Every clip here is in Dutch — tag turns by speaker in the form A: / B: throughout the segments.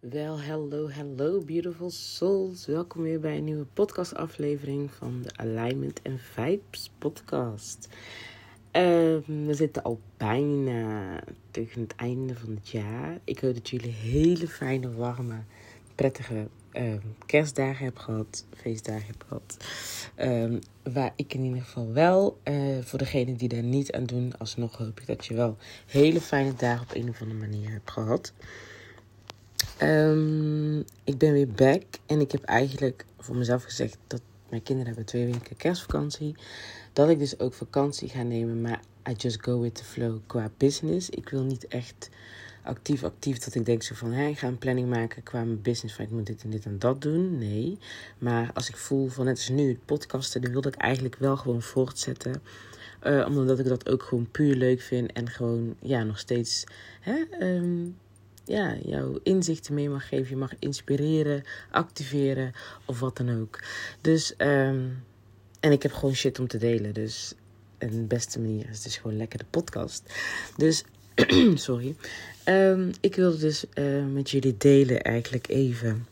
A: Wel, hello, hello, beautiful souls. Welkom weer bij een nieuwe podcastaflevering van de Alignment and Vibes podcast. Ehm, we zitten al bijna tegen het einde van het jaar. Ik hoop dat jullie hele fijne, warme, prettige ehm, kerstdagen hebben gehad, feestdagen hebben gehad. Ehm, waar ik in ieder geval wel, uh, voor degenen die daar niet aan doen, alsnog hoop ik dat je wel hele fijne dagen op een of andere manier hebt gehad. Um, ik ben weer back en ik heb eigenlijk voor mezelf gezegd dat mijn kinderen hebben twee weken kerstvakantie. Dat ik dus ook vakantie ga nemen, maar I just go with the flow qua business. Ik wil niet echt actief actief dat ik denk zo van, hé, ik ga een planning maken qua mijn business, van ik moet dit en dit en dat doen. Nee, maar als ik voel van, net is nu, het podcasten, dan wilde ik eigenlijk wel gewoon voortzetten. Uh, omdat ik dat ook gewoon puur leuk vind en gewoon, ja, nog steeds, hè, um, ja, jouw inzichten mee mag geven. Je mag inspireren, activeren of wat dan ook. Dus, um, en ik heb gewoon shit om te delen. Dus een beste manier is dus gewoon lekker de podcast. Dus, sorry. Um, ik wilde dus uh, met jullie delen eigenlijk even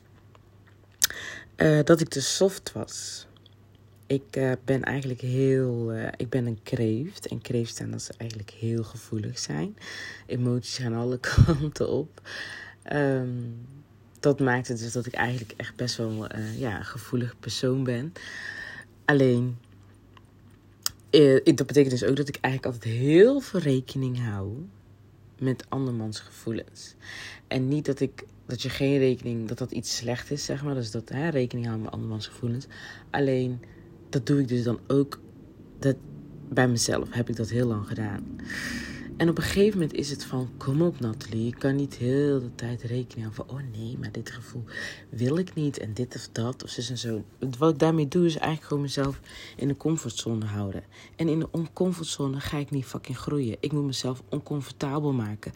A: uh, dat ik te soft was. Ik uh, ben eigenlijk heel. Uh, ik ben een kreeft. En kreeft zijn dat ze eigenlijk heel gevoelig zijn. Emoties gaan alle kanten op. Um, dat maakt het dus dat ik eigenlijk echt best wel uh, ja, een gevoelig persoon ben. Alleen. dat betekent dus ook dat ik eigenlijk altijd heel veel rekening hou met andermans gevoelens. En niet dat ik dat je geen rekening, dat dat iets slecht is, zeg maar. Dus dat hè, rekening houden met andermans gevoelens. Alleen dat doe ik dus dan ook dat, bij mezelf. Heb ik dat heel lang gedaan. En op een gegeven moment is het van, kom op Nathalie, je kan niet heel de tijd rekenen van, oh nee, maar dit gevoel wil ik niet en dit of dat of zo en zo. Wat ik daarmee doe is eigenlijk gewoon mezelf in de comfortzone houden. En in de oncomfortzone ga ik niet fucking groeien. Ik moet mezelf oncomfortabel maken.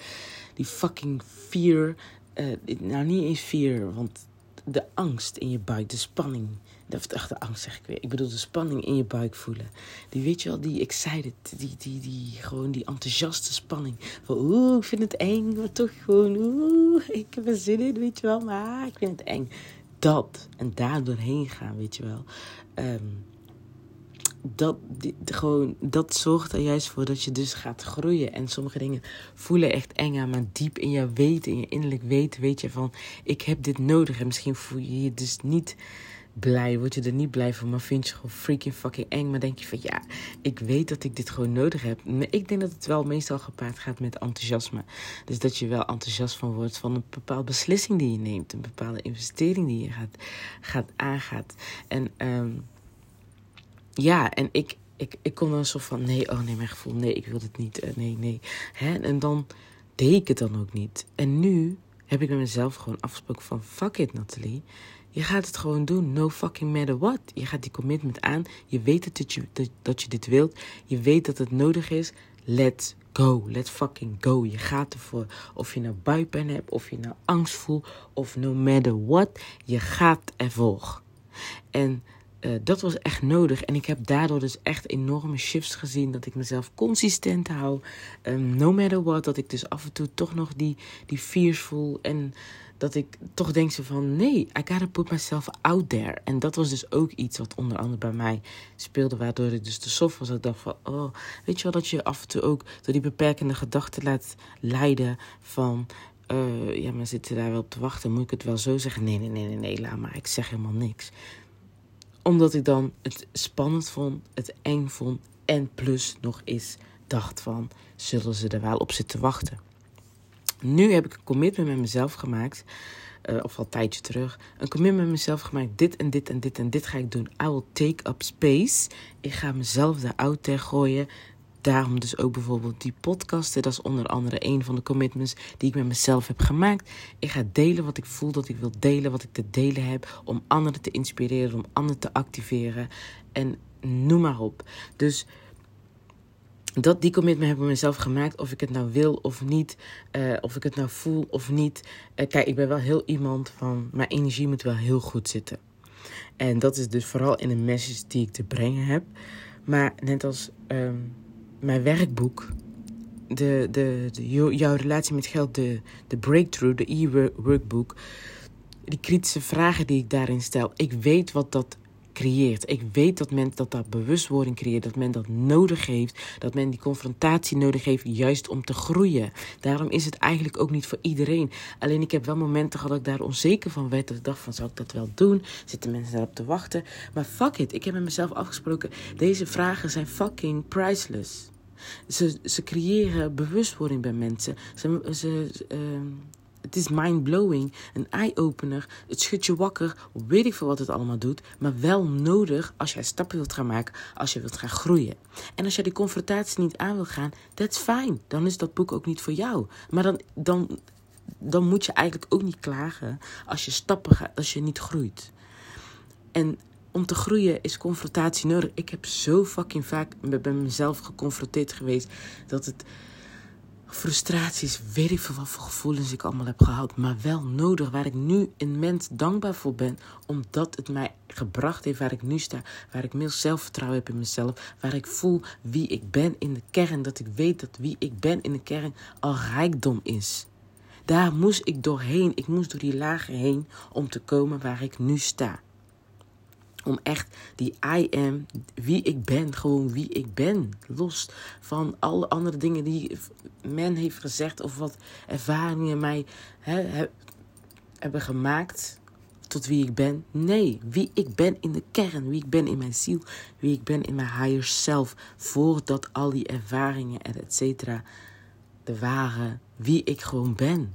A: Die fucking fear, uh, nou niet eens fear, want de angst in je buik, de spanning of de angst zeg ik weer. Ik bedoel de spanning in je buik voelen. Die weet je wel, die excited, die, die, die, gewoon die enthousiaste spanning. Van oeh, ik vind het eng, maar toch gewoon oeh, ik heb er zin in, weet je wel. Maar ik vind het eng. Dat, en daar doorheen gaan, weet je wel. Um, dat, die, gewoon, dat zorgt er juist voor dat je dus gaat groeien. En sommige dingen voelen echt eng aan, maar diep in je weten, in je innerlijk weten, weet je van, ik heb dit nodig. En misschien voel je je dus niet blij, word je er niet blij van, maar vind je gewoon freaking fucking eng. Maar denk je van ja, ik weet dat ik dit gewoon nodig heb. Ik denk dat het wel meestal gepaard gaat met enthousiasme. Dus dat je wel enthousiast van wordt van een bepaalde beslissing die je neemt, een bepaalde investering die je gaat, gaat aangaat. En um, ja, en ik, ik, ik kon dan zo van nee, oh nee, mijn gevoel, nee, ik wil het niet, uh, nee, nee. Hè? En dan deed ik het dan ook niet. En nu heb ik met mezelf gewoon afgesproken van fuck it, Nathalie. Je gaat het gewoon doen. No fucking matter what. Je gaat die commitment aan. Je weet dat je, dat, je dit wilt. Je weet dat het nodig is. Let's go. Let's fucking go. Je gaat ervoor. Of je nou buikpijn hebt. Of je nou angst voelt. Of no matter what. Je gaat ervoor. En uh, dat was echt nodig. En ik heb daardoor dus echt enorme shifts gezien. Dat ik mezelf consistent hou. Um, no matter what. Dat ik dus af en toe toch nog die, die fears voel. En dat ik toch denk ze van nee, I gotta put myself out there. En dat was dus ook iets wat onder andere bij mij speelde, waardoor ik dus te soft was. Ik dacht van, oh, weet je wel, dat je af en toe ook door die beperkende gedachten laat leiden van, uh, ja, maar zitten daar wel op te wachten, moet ik het wel zo zeggen? Nee, nee, nee, nee, nee, laat maar, ik zeg helemaal niks. Omdat ik dan het spannend vond, het eng vond en plus nog eens dacht van, zullen ze er wel op zitten wachten? Nu heb ik een commitment met mezelf gemaakt. Uh, of al een tijdje terug. Een commitment met mezelf gemaakt. Dit en dit en dit en dit ga ik doen. I will take up space. Ik ga mezelf daar out gooien. Daarom dus ook bijvoorbeeld die podcasten. Dat is onder andere een van de commitments die ik met mezelf heb gemaakt. Ik ga delen wat ik voel dat ik wil delen. Wat ik te delen heb. Om anderen te inspireren. Om anderen te activeren. En noem maar op. Dus dat die commitment heb ik mezelf gemaakt. Of ik het nou wil of niet. Uh, of ik het nou voel of niet. Uh, kijk, ik ben wel heel iemand van. Mijn energie moet wel heel goed zitten. En dat is dus vooral in de message die ik te brengen heb. Maar net als um, mijn werkboek. de, de, jouw relatie met geld, de, de breakthrough, de e-workbook. Die kritische vragen die ik daarin stel. Ik weet wat dat creëert. Ik weet dat men dat, dat bewustwording creëert, dat men dat nodig heeft, dat men die confrontatie nodig heeft, juist om te groeien. Daarom is het eigenlijk ook niet voor iedereen. Alleen ik heb wel momenten gehad dat ik daar onzeker van werd, dat ik dacht van, zou ik dat wel doen? Zitten mensen daarop te wachten? Maar fuck it, ik heb met mezelf afgesproken, deze vragen zijn fucking priceless. Ze, ze creëren bewustwording bij mensen. Ze, ze, uh, het is mind-blowing, een eye-opener. Het schudt je wakker, weet ik veel wat het allemaal doet. Maar wel nodig als jij stappen wilt gaan maken, als je wilt gaan groeien. En als jij die confrontatie niet aan wil gaan, that's fine. Dan is dat boek ook niet voor jou. Maar dan, dan, dan moet je eigenlijk ook niet klagen als je stappen gaat, als je niet groeit. En om te groeien is confrontatie nodig. Ik heb zo fucking vaak met mezelf geconfronteerd geweest dat het frustraties, weet ik veel wat voor gevoelens ik allemaal heb gehad, maar wel nodig, waar ik nu immens dankbaar voor ben, omdat het mij gebracht heeft waar ik nu sta, waar ik meer zelfvertrouwen heb in mezelf, waar ik voel wie ik ben in de kern, dat ik weet dat wie ik ben in de kern al rijkdom is. Daar moest ik doorheen, ik moest door die lagen heen om te komen waar ik nu sta. Om echt die I am, wie ik ben, gewoon wie ik ben. Los van alle andere dingen die men heeft gezegd of wat ervaringen mij hebben gemaakt tot wie ik ben. Nee, wie ik ben in de kern, wie ik ben in mijn ziel, wie ik ben in mijn higher self. Voordat al die ervaringen en et cetera de waren wie ik gewoon ben.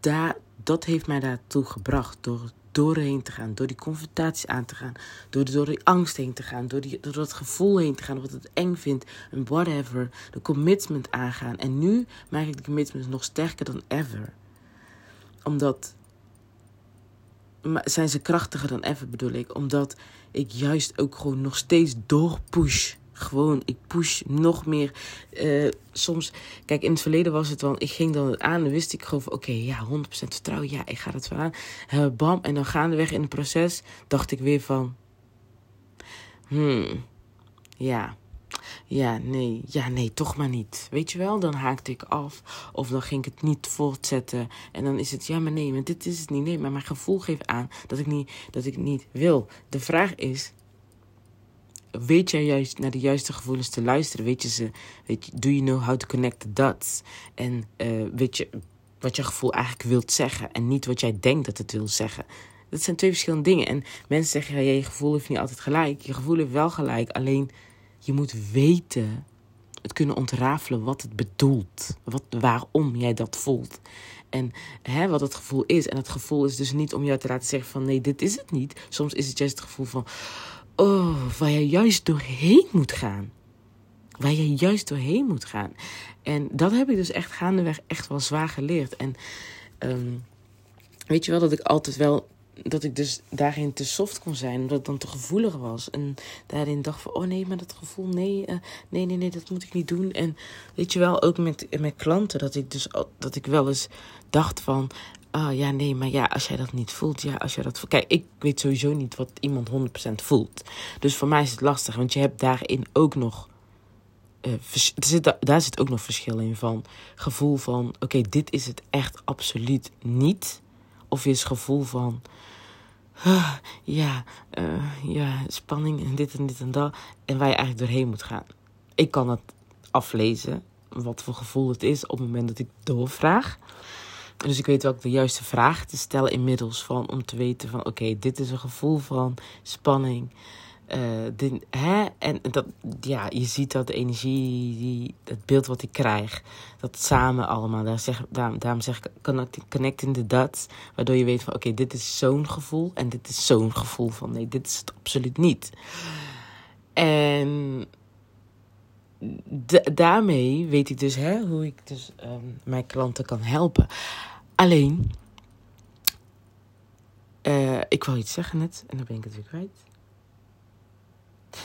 A: Daar, dat heeft mij daartoe gebracht door doorheen te gaan, door die confrontatie aan te gaan, door, door die angst heen te gaan, door, die, door dat gevoel heen te gaan, wat het eng vindt en whatever, de commitment aangaan. En nu maak ik de commitment nog sterker dan ever. Omdat, zijn ze krachtiger dan ever bedoel ik, omdat ik juist ook gewoon nog steeds doorpush gewoon, ik push nog meer. Uh, soms, kijk, in het verleden was het wel, ik ging dan aan en wist ik gewoon oké, ja, 100% vertrouwen, ja, ik ga het wel aan. Uh, bam, en dan gaandeweg in het proces dacht ik weer van, hmm, ja, ja, nee, ja, nee, toch maar niet. Weet je wel, dan haakte ik af of dan ging ik het niet voortzetten. En dan is het, ja, maar nee, maar dit is het niet. Nee, maar mijn gevoel geeft aan dat ik, niet, dat ik niet wil. De vraag is, weet jij juist naar de juiste gevoelens te luisteren? Weet je ze, weet je, do you know how to connect the dots? En uh, weet je wat je gevoel eigenlijk wilt zeggen en niet wat jij denkt dat het wil zeggen. Dat zijn twee verschillende dingen. En mensen zeggen, ja, je gevoel heeft niet altijd gelijk. Je gevoel heeft wel gelijk, alleen je moet weten, het kunnen ontrafelen wat het bedoelt. Wat, waarom jij dat voelt. En hè, wat het gevoel is. En het gevoel is dus niet om jou te laten zeggen van nee, dit is het niet. Soms is het juist het gevoel van Oh, waar je juist doorheen moet gaan. Waar je juist doorheen moet gaan. En dat heb ik dus echt gaandeweg echt wel zwaar geleerd. En um, weet je wel dat ik altijd wel dat ik dus daarin te soft kon zijn, omdat het dan te gevoelig was. En daarin dacht van, oh nee, maar dat gevoel, nee, uh, nee, nee, nee, dat moet ik niet doen. En weet je wel, ook met, met klanten, dat ik dus dat ik wel eens dacht van, ah ja, nee, maar ja, als jij dat niet voelt, ja, als jij dat. Kijk, ik weet sowieso niet wat iemand 100% voelt. Dus voor mij is het lastig, want je hebt daarin ook nog. Uh, zit, daar zit ook nog verschil in van gevoel van: oké, dit is het echt absoluut niet. Of is gevoel van: uh, ja, uh, ja, spanning en dit en dit en dat. En waar je eigenlijk doorheen moet gaan. Ik kan het aflezen, wat voor gevoel het is op het moment dat ik doorvraag. Dus ik weet wel de juiste vraag te stellen inmiddels van om te weten van oké, dit is een gevoel van spanning. Uh, hè? En dat, ja, je ziet dat de energie, die, het beeld wat ik krijg, dat samen allemaal, daar zeg, daar, daarom zeg ik connecting, connecting the dots, waardoor je weet van oké, dit is zo'n gevoel en dit is zo'n gevoel van nee, dit is het absoluut niet. En daarmee weet ik dus hè, hoe ik dus um, mijn klanten kan helpen. Alleen, uh, ik wou iets zeggen net en dan ben ik het weer kwijt.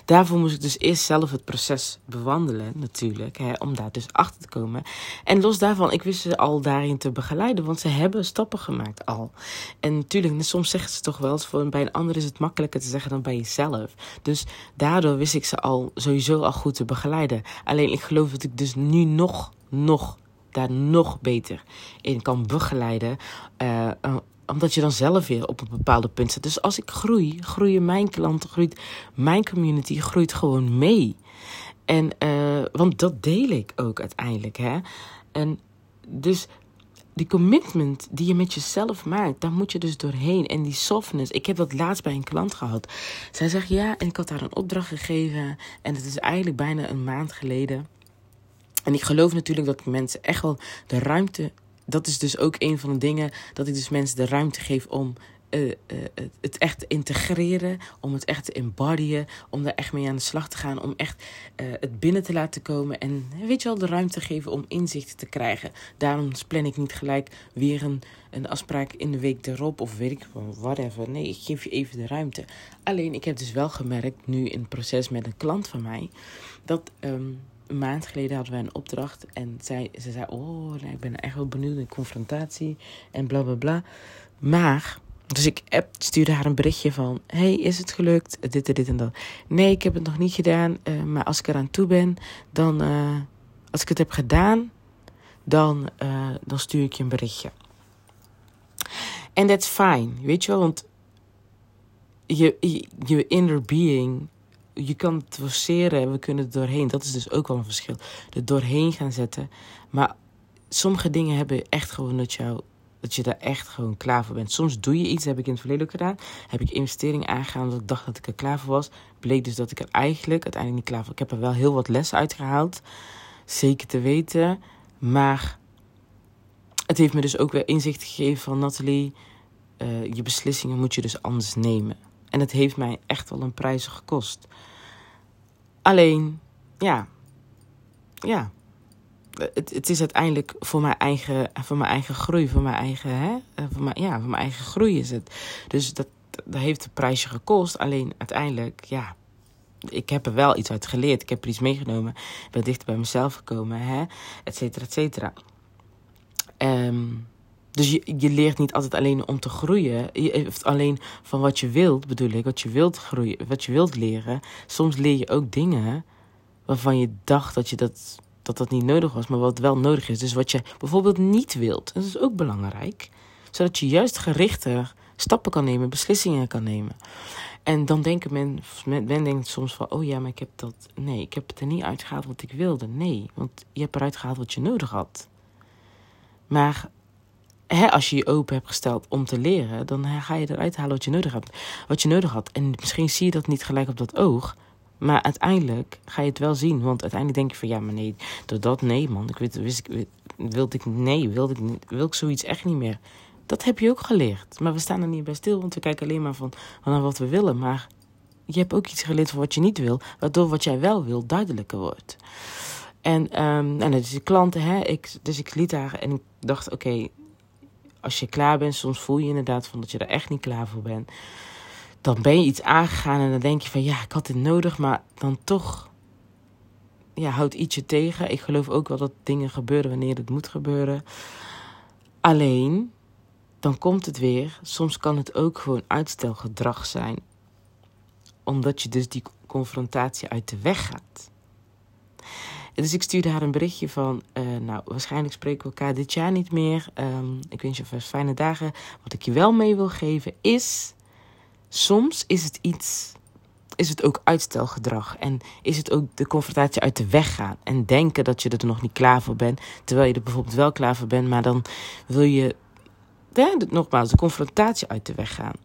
A: Daarvoor moest ik dus eerst zelf het proces bewandelen, natuurlijk, hè, om daar dus achter te komen. En los daarvan, ik wist ze al daarin te begeleiden, want ze hebben stappen gemaakt al. En natuurlijk, soms zeggen ze toch wel eens, voor, bij een ander is het makkelijker te zeggen dan bij jezelf. Dus daardoor wist ik ze al sowieso al goed te begeleiden. Alleen ik geloof dat ik dus nu nog, nog, daar nog beter in kan begeleiden. Uh, omdat je dan zelf weer op een bepaalde punt zit. Dus als ik groei, groeien mijn klanten, groeit mijn community, groeit gewoon mee. En, uh, want dat deel ik ook uiteindelijk. Hè? En dus die commitment die je met jezelf maakt, daar moet je dus doorheen. En die softness. Ik heb dat laatst bij een klant gehad. Zij zegt ja, en ik had haar een opdracht gegeven. En het is eigenlijk bijna een maand geleden. En ik geloof natuurlijk dat mensen echt wel de ruimte dat is dus ook een van de dingen dat ik dus mensen de ruimte geef om uh, uh, het echt te integreren, om het echt te embodyen, om er echt mee aan de slag te gaan, om echt uh, het binnen te laten komen en weet je wel, de ruimte geven om inzichten te krijgen. Daarom plan ik niet gelijk weer een, een afspraak in de week erop of weet ik whatever. Nee, ik geef je even de ruimte. Alleen, ik heb dus wel gemerkt, nu in het proces met een klant van mij, dat um, een maand geleden hadden wij een opdracht. En zij, ze zei: Oh, ik ben echt wel benieuwd naar confrontatie. En bla bla bla. Maar, dus ik app, stuurde haar een berichtje van: Hey, is het gelukt? Dit en dit en dat. Nee, ik heb het nog niet gedaan. Uh, maar als ik eraan toe ben, dan. Uh, als ik het heb gedaan, dan, uh, dan stuur ik je een berichtje. En that's fine, weet je wel? Want je, je, je inner being je kan het forceren en we kunnen er doorheen. Dat is dus ook wel een verschil. Er doorheen gaan zetten. Maar sommige dingen hebben echt gewoon dat, jou, dat je daar echt gewoon klaar voor bent. Soms doe je iets, heb ik in het verleden ook gedaan. Heb ik investeringen aangegaan omdat ik dacht dat ik er klaar voor was. Bleek dus dat ik er eigenlijk uiteindelijk niet klaar voor Ik heb er wel heel wat lessen uitgehaald. Zeker te weten. Maar het heeft me dus ook weer inzicht gegeven van Nathalie. Uh, je beslissingen moet je dus anders nemen. En het heeft mij echt wel een prijs gekost. Alleen, ja, ja. Het, het is uiteindelijk voor mijn eigen, voor mijn eigen groei, voor mijn eigen, hè? Eh, voor mijn, ja, voor mijn eigen groei is het. Dus dat, dat heeft een prijsje gekost. Alleen uiteindelijk, ja, ik heb er wel iets uit geleerd. Ik heb er iets meegenomen. Ik ben dichter bij mezelf gekomen, hè? Et cetera, et cetera. Um, dus je, leert niet altijd alleen om te groeien. Je, alleen van wat je wilt, bedoel ik, wat je wilt groeien, wat je wilt leren. Soms leer je ook dingen waarvan je dacht dat je dat, dat, dat niet nodig was, maar wat wel nodig is. Dus wat je bijvoorbeeld niet wilt. Dat is ook belangrijk. Zodat je juist gerichter stappen kan nemen, beslissingen kan nemen. En dan denken men, men denkt soms van, oh ja, maar ik heb dat. Nee, ik heb het er niet uitgehaald wat ik wilde. Nee, want je hebt eruit gehaald wat je nodig had. Maar hè, als je je open hebt gesteld om te leren, dan ga je eruit halen wat je nodig hebt. Wat je nodig had. En misschien zie je dat niet gelijk op dat oog. Maar uiteindelijk ga je het wel zien. Want uiteindelijk denk je van ja, maar nee, door dat nee, man. Ik weet, wist ik, wilde ik, nee, wilde ik, wil ik zoiets echt niet meer. Dat heb je ook geleerd. Maar we staan er niet bij stil, want we kijken alleen maar van, wat we willen. Maar je hebt ook iets geleerd van wat je niet wil, waardoor wat jij wel wil duidelijker wordt. En, um, en dus de klanten, hè, ik, dus ik liet daar en ik dacht, oké, als je klaar bent, soms voel je inderdaad van dat je er echt niet klaar voor bent. Dan ben je iets aangegaan en dan denk je van ja, ik had dit nodig, maar dan toch ja, houdt iets je tegen. Ik geloof ook wel dat dingen gebeuren wanneer het moet gebeuren. Alleen, dan komt het weer. Soms kan het ook gewoon uitstelgedrag zijn. Omdat je dus die confrontatie uit de weg gaat. Dus ik stuurde haar een berichtje van, uh, nou, waarschijnlijk spreken we elkaar dit jaar niet meer. Um, ik wens je vast fijne dagen. Wat ik je wel mee wil geven is, soms is het iets, is het ook uitstelgedrag. En is het ook de confrontatie uit de weg gaan. En denken dat je er nog niet klaar voor bent. Terwijl je er bijvoorbeeld wel klaar voor bent, maar dan wil je, ja, nogmaals, de confrontatie uit de weg gaan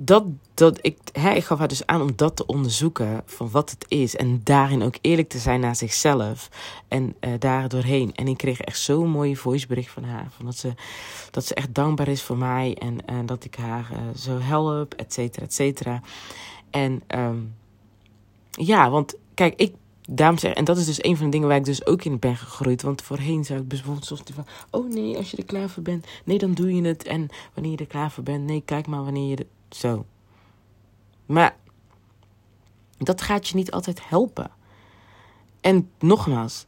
A: dat, dat ik, hè, ik gaf haar dus aan om dat te onderzoeken van wat het is. En daarin ook eerlijk te zijn naar zichzelf. En uh, daar doorheen. En ik kreeg echt zo'n mooie voicebericht van haar. Van dat, ze, dat ze echt dankbaar is voor mij. En, dat ik haar uh, zo help, et cetera, et cetera. En um, ja, want kijk, ik daarom zeg, en dat is dus een van de dingen waar ik dus ook in ben gegroeid. Want voorheen zou ik bijvoorbeeld soms van, oh nee, als je er klaar voor bent, nee, dan doe je het. En wanneer je er klaar voor bent, nee, kijk maar wanneer je zo. Maar dat gaat je niet altijd helpen. En nogmaals,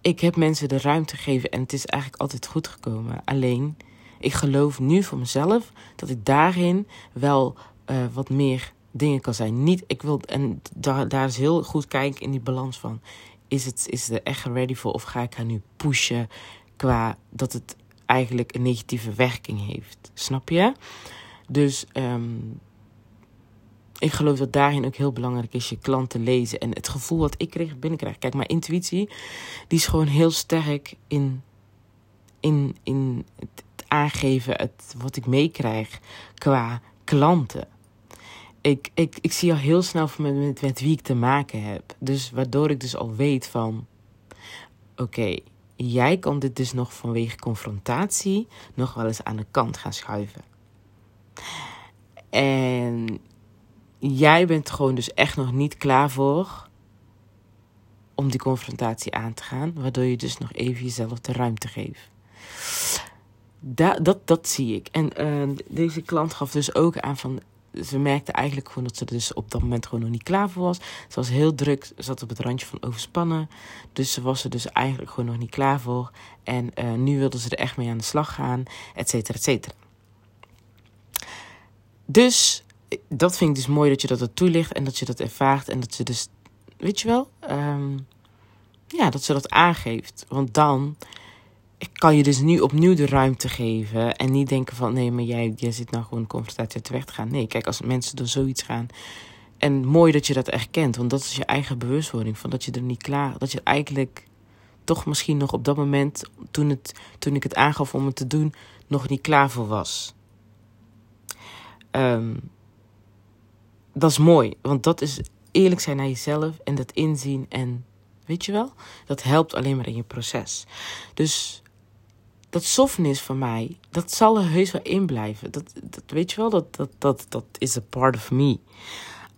A: ik heb mensen de ruimte gegeven en het is eigenlijk altijd goed gekomen. Alleen, ik geloof nu voor mezelf dat ik daarin wel uh, wat meer dingen kan zijn. Niet, ik wil, en daar, daar is heel goed kijken in die balans van. Is het, is er echt ready voor of ga ik haar nu pushen qua dat het eigenlijk een negatieve werking heeft? Snap je? Dus um, ik geloof dat daarin ook heel belangrijk is je klanten lezen. En het gevoel wat ik kreeg, binnenkrijg. Kijk, mijn intuïtie, die is gewoon heel sterk in, in, in het aangeven het, wat ik meekrijg qua klanten. Ik, ik, ik zie al heel snel met, met, met wie ik te maken heb. Dus waardoor ik dus al weet van... Oké, jij kan dit dus nog vanwege confrontatie nog wel eens aan de kant gaan schuiven. En jij bent gewoon dus echt nog niet klaar voor om die confrontatie aan te gaan, waardoor je dus nog even jezelf de ruimte geeft. Dat, dat, dat zie ik. En uh, deze klant gaf dus ook aan van. Ze merkte eigenlijk gewoon dat ze er dus op dat moment gewoon nog niet klaar voor was. Ze was heel druk, zat op het randje van overspannen. Dus ze was er dus eigenlijk gewoon nog niet klaar voor. En uh, nu wilde ze er echt mee aan de slag gaan, et cetera, et cetera. Dus dat vind ik dus mooi dat je dat er toelicht en dat je dat ervaart en dat ze dus, weet je wel, um, ja, dat ze dat aangeeft. Want dan kan je dus nu opnieuw de ruimte geven en niet denken van nee, maar jij, jij zit nou gewoon confrontatie de weg te gaan. Nee, kijk, als mensen door zoiets gaan. En mooi dat je dat erkent, want dat is je eigen bewustwording van dat je er niet klaar, dat je eigenlijk toch misschien nog op dat moment, toen, het, toen ik het aangaf om het te doen, nog niet klaar voor was. Um, dat is mooi, want dat is eerlijk zijn naar jezelf en dat inzien en weet je wel, dat helpt alleen maar in je proces. Dus dat softness van mij, dat zal er heus wel in blijven. Dat, dat weet je wel, dat, dat, dat, dat is a part of me.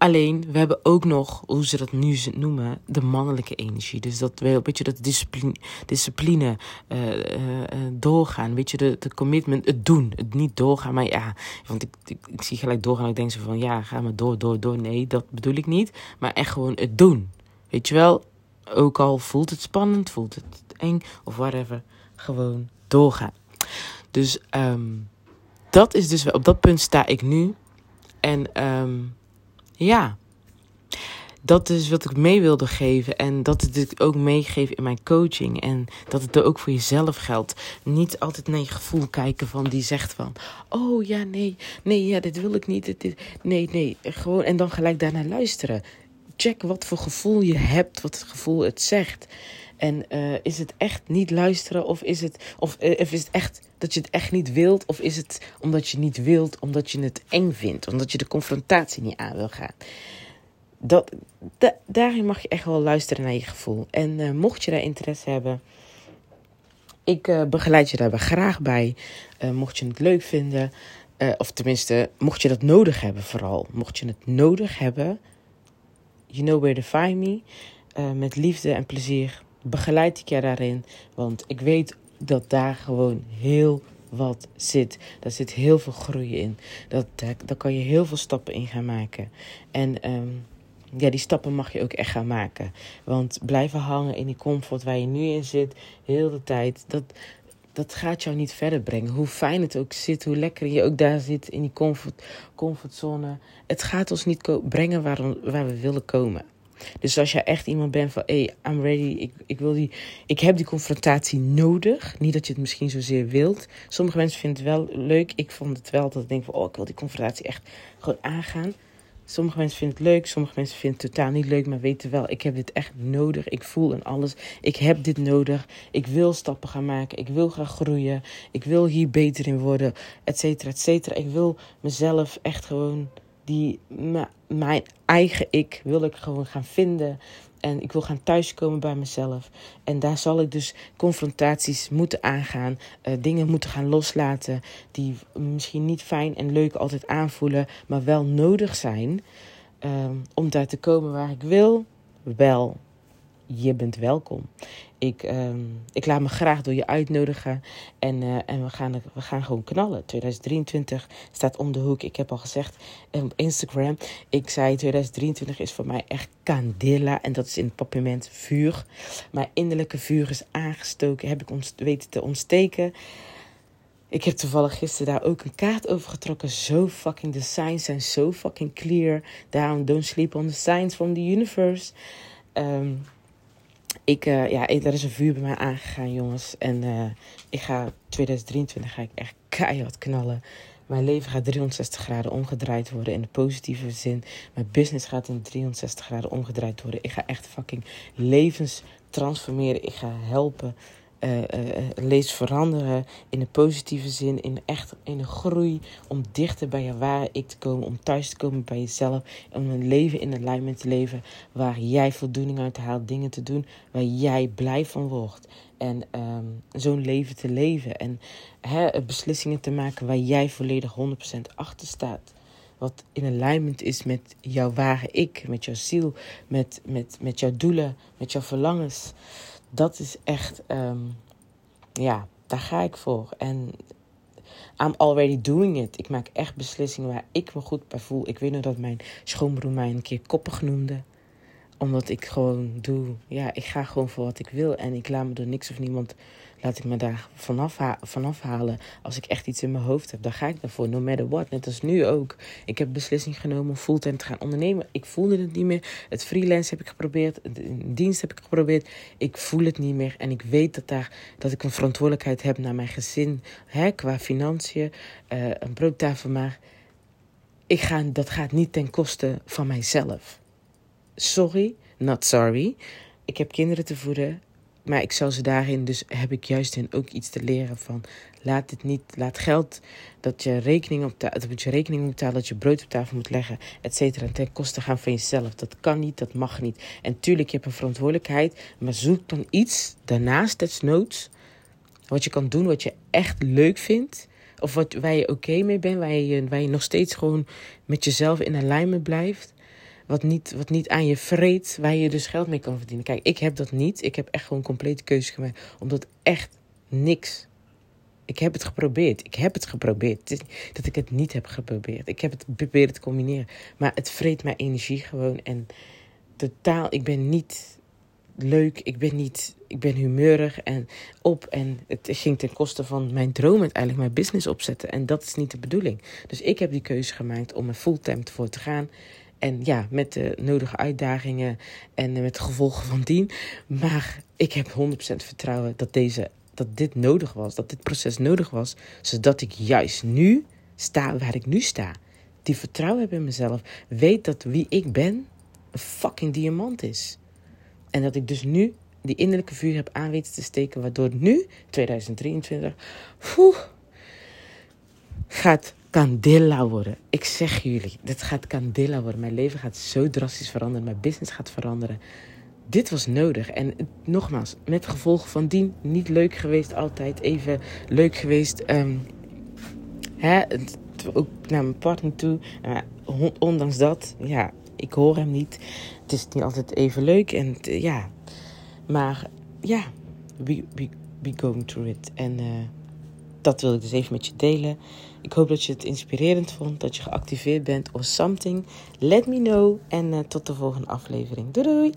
A: Alleen, we hebben ook nog, hoe ze dat nu noemen, de mannelijke energie. Dus dat we een beetje dat discipline, discipline uh, uh, doorgaan. Weet je, de, commitment, het doen. Het niet doorgaan, maar ja. Want ik, ik, zie gelijk doorgaan ik denk zo van, ja, ga maar door, door, door. Nee, dat bedoel ik niet. Maar echt gewoon het doen. Weet je wel, ook al voelt het spannend, voelt het eng of whatever. Gewoon doorgaan. Dus um, dat is dus, op dat punt sta ik nu. En... Um, ja, dat is wat ik mee wilde geven. En dat het ik ook meegeef in mijn coaching. En dat het er ook voor jezelf geldt. Niet altijd naar je gevoel kijken van die zegt van... Oh ja, nee, nee, ja, dit wil ik niet. Dit, nee, nee, gewoon. En dan gelijk daarna luisteren. Check wat voor gevoel je hebt, wat het gevoel het zegt. En uh, is het echt niet luisteren of is het, of, uh, of is het echt dat je het echt niet wilt? Of is het omdat je niet wilt, omdat je het eng vindt, omdat je de confrontatie niet aan wil gaan? Dat, da, daarin mag je echt wel luisteren naar je gevoel. En uh, mocht je daar interesse hebben, ik begeleid je daarbij graag bij. mocht je het leuk vinden, of tenminste, mocht je dat nodig hebben vooral. Mocht je het nodig hebben, you know where to find me. met liefde en plezier begeleid ik je daarin. Want ik weet dat daar gewoon heel wat zit. Daar zit heel veel groei in. Dat, daar, daar kan je heel veel stappen in gaan maken. En um, ja, die stappen mag je ook echt gaan maken. Want blijven hangen in die comfort waar je nu in zit, heel de tijd, dat, dat gaat jou niet verder brengen. Hoe fijn het ook zit, hoe lekker je ook daar zit in die comfort, comfortzone. Het gaat ons niet brengen waar we willen komen. Dus als jij echt iemand bent van, hey, I'm ready, ik, ik, wil die, ik heb die confrontatie nodig. Niet dat je het misschien zozeer wilt. Sommige mensen vinden het wel leuk. Ik vond het wel dat ik denk van, oh, ik wil die confrontatie echt gewoon aangaan. Sommige mensen vinden het leuk, sommige mensen vinden het totaal niet leuk, maar weten wel, ik heb dit echt nodig. Ik voel en alles. Ik heb dit nodig. Ik wil stappen gaan maken. Ik wil gaan groeien. Ik wil hier beter in worden, et cetera, et cetera. Ik wil mezelf echt gewoon die mijn eigen ik wil ik gewoon gaan vinden. En ik wil gaan thuiskomen bij mezelf. En daar zal ik dus confrontaties moeten aangaan. Uh, dingen moeten gaan loslaten. Die misschien niet fijn en leuk altijd aanvoelen. Maar wel nodig zijn. Uh, om daar te komen waar ik wil. Wel je bent welkom. Ik, ehm, ik laat me graag door je uitnodigen. En, uh, en we, gaan, we gaan gewoon knallen. 2023 staat om de hoek. Ik heb al gezegd op Instagram. Ik zei 2023 is voor mij echt candela. En dat is in het papierment vuur. Mijn innerlijke vuur is aangestoken. Heb ik ons weten te ontsteken. Ik heb toevallig gisteren daar ook een kaart over getrokken. Zo fucking, the signs zijn zo fucking clear. Daarom don't sleep on the signs from the universe. Um, ik, uh, ja, er is een vuur bij mij aangegaan, jongens. En uh, ik ga 2023 ga ik echt keihard knallen. Mijn leven gaat 360 graden omgedraaid worden in de positieve zin. Mijn business gaat in 360 graden omgedraaid worden. Ik ga echt fucking levens transformeren. Ik ga helpen uh, uh, lees veranderen in de positieve zin, in echt in een groei, om dichter bij je ware ik te komen, om thuis te komen bij jezelf, om een leven in alignment te leven waar jij voldoening uit haalt, dingen te doen waar jij blij van wordt. En um, zo'n leven te leven en beslissingen te maken waar jij volledig 100% achter staat. Wat in alignment is met jouw ware ik, met jouw ziel, met, met, met jouw doelen, met jouw verlangens dat is echt, um, ja, daar ga ik voor. En I'm already doing it. Ik maak echt beslissingen waar ik me goed bij voel. Ik weet nog dat mijn schoonbroer mij een keer koppig noemde omdat ik gewoon doe, ja, ik ga gewoon voor wat ik wil. En ik laat me door niks of niemand, laat ik me daar vanaf, vanaf halen. Als ik echt iets in mijn hoofd heb, dan ga ik daarvoor, no matter what. Net als nu ook. Ik heb beslissing genomen om fulltime te gaan ondernemen. Ik voelde het niet meer. Het freelance heb ik geprobeerd. De dienst heb ik geprobeerd. Ik voel het niet meer. En ik weet dat, daar, dat ik een verantwoordelijkheid heb naar mijn gezin. Hè, qua financiën, uh, een broodtafel. Maar ik ga, dat gaat niet ten koste van mijzelf sorry, not sorry. Ik heb kinderen te voeden, maar ik zal ze daarin, dus heb ik juist hen ook iets te leren van. Laat het niet, laat geld dat je rekening op, dat je rekening moet betalen, dat je brood op tafel moet leggen, et cetera, ten koste gaan van jezelf. Dat kan niet, dat mag niet. En tuurlijk, je hebt een verantwoordelijkheid, maar zoek dan iets daarnaast, desnoods, wat je kan doen, wat je echt leuk vindt. Of wat, waar je oké mee bent, waar je, waar je nog steeds gewoon met jezelf in alignment blijft wat niet, wat niet aan je vreet, waar je dus geld mee kan verdienen. Kijk, ik heb dat niet. Ik heb echt gewoon een complete keuze gemaakt. Omdat echt niks. Ik heb het geprobeerd. Ik heb het geprobeerd. Dat ik het niet heb geprobeerd. Ik heb het geprobeerd te combineren. Maar het vreet mijn energie gewoon. En totaal, ik ben niet leuk. Ik ben niet, ik ben humeurig en op. En het ging ten koste van mijn droom uiteindelijk mijn business opzetten. En dat is niet de bedoeling. Dus ik heb die keuze gemaakt om er fulltime voor te gaan. En ja, met de nodige uitdagingen en met de gevolgen van dien. Maar ik heb 100% vertrouwen dat, deze, dat dit nodig was. Dat dit proces nodig was. Zodat ik juist nu sta waar ik nu sta. Die vertrouwen heb in mezelf. Weet dat wie ik ben een fucking diamant is. En dat ik dus nu die innerlijke vuur heb aan weten te steken. Waardoor nu, 2023, gaat candela worden. Ik zeg jullie, dit gaat candela worden. Mijn leven gaat zo drastisch veranderen. Mijn business gaat veranderen. Dit was nodig. En nogmaals, met gevolgen van dien, niet leuk geweest altijd. Even leuk geweest. Um, hè, ook naar mijn partner toe. Uh, ondanks dat, ja, ik hoor hem niet. Het is niet altijd even leuk. En ja, maar ja, we, we, we going through it. En uh, dat wil ik dus even met je delen. Ik hoop dat je het inspirerend vond, dat je geactiveerd bent of something. Let me know en uh, tot de volgende aflevering. Doei doei!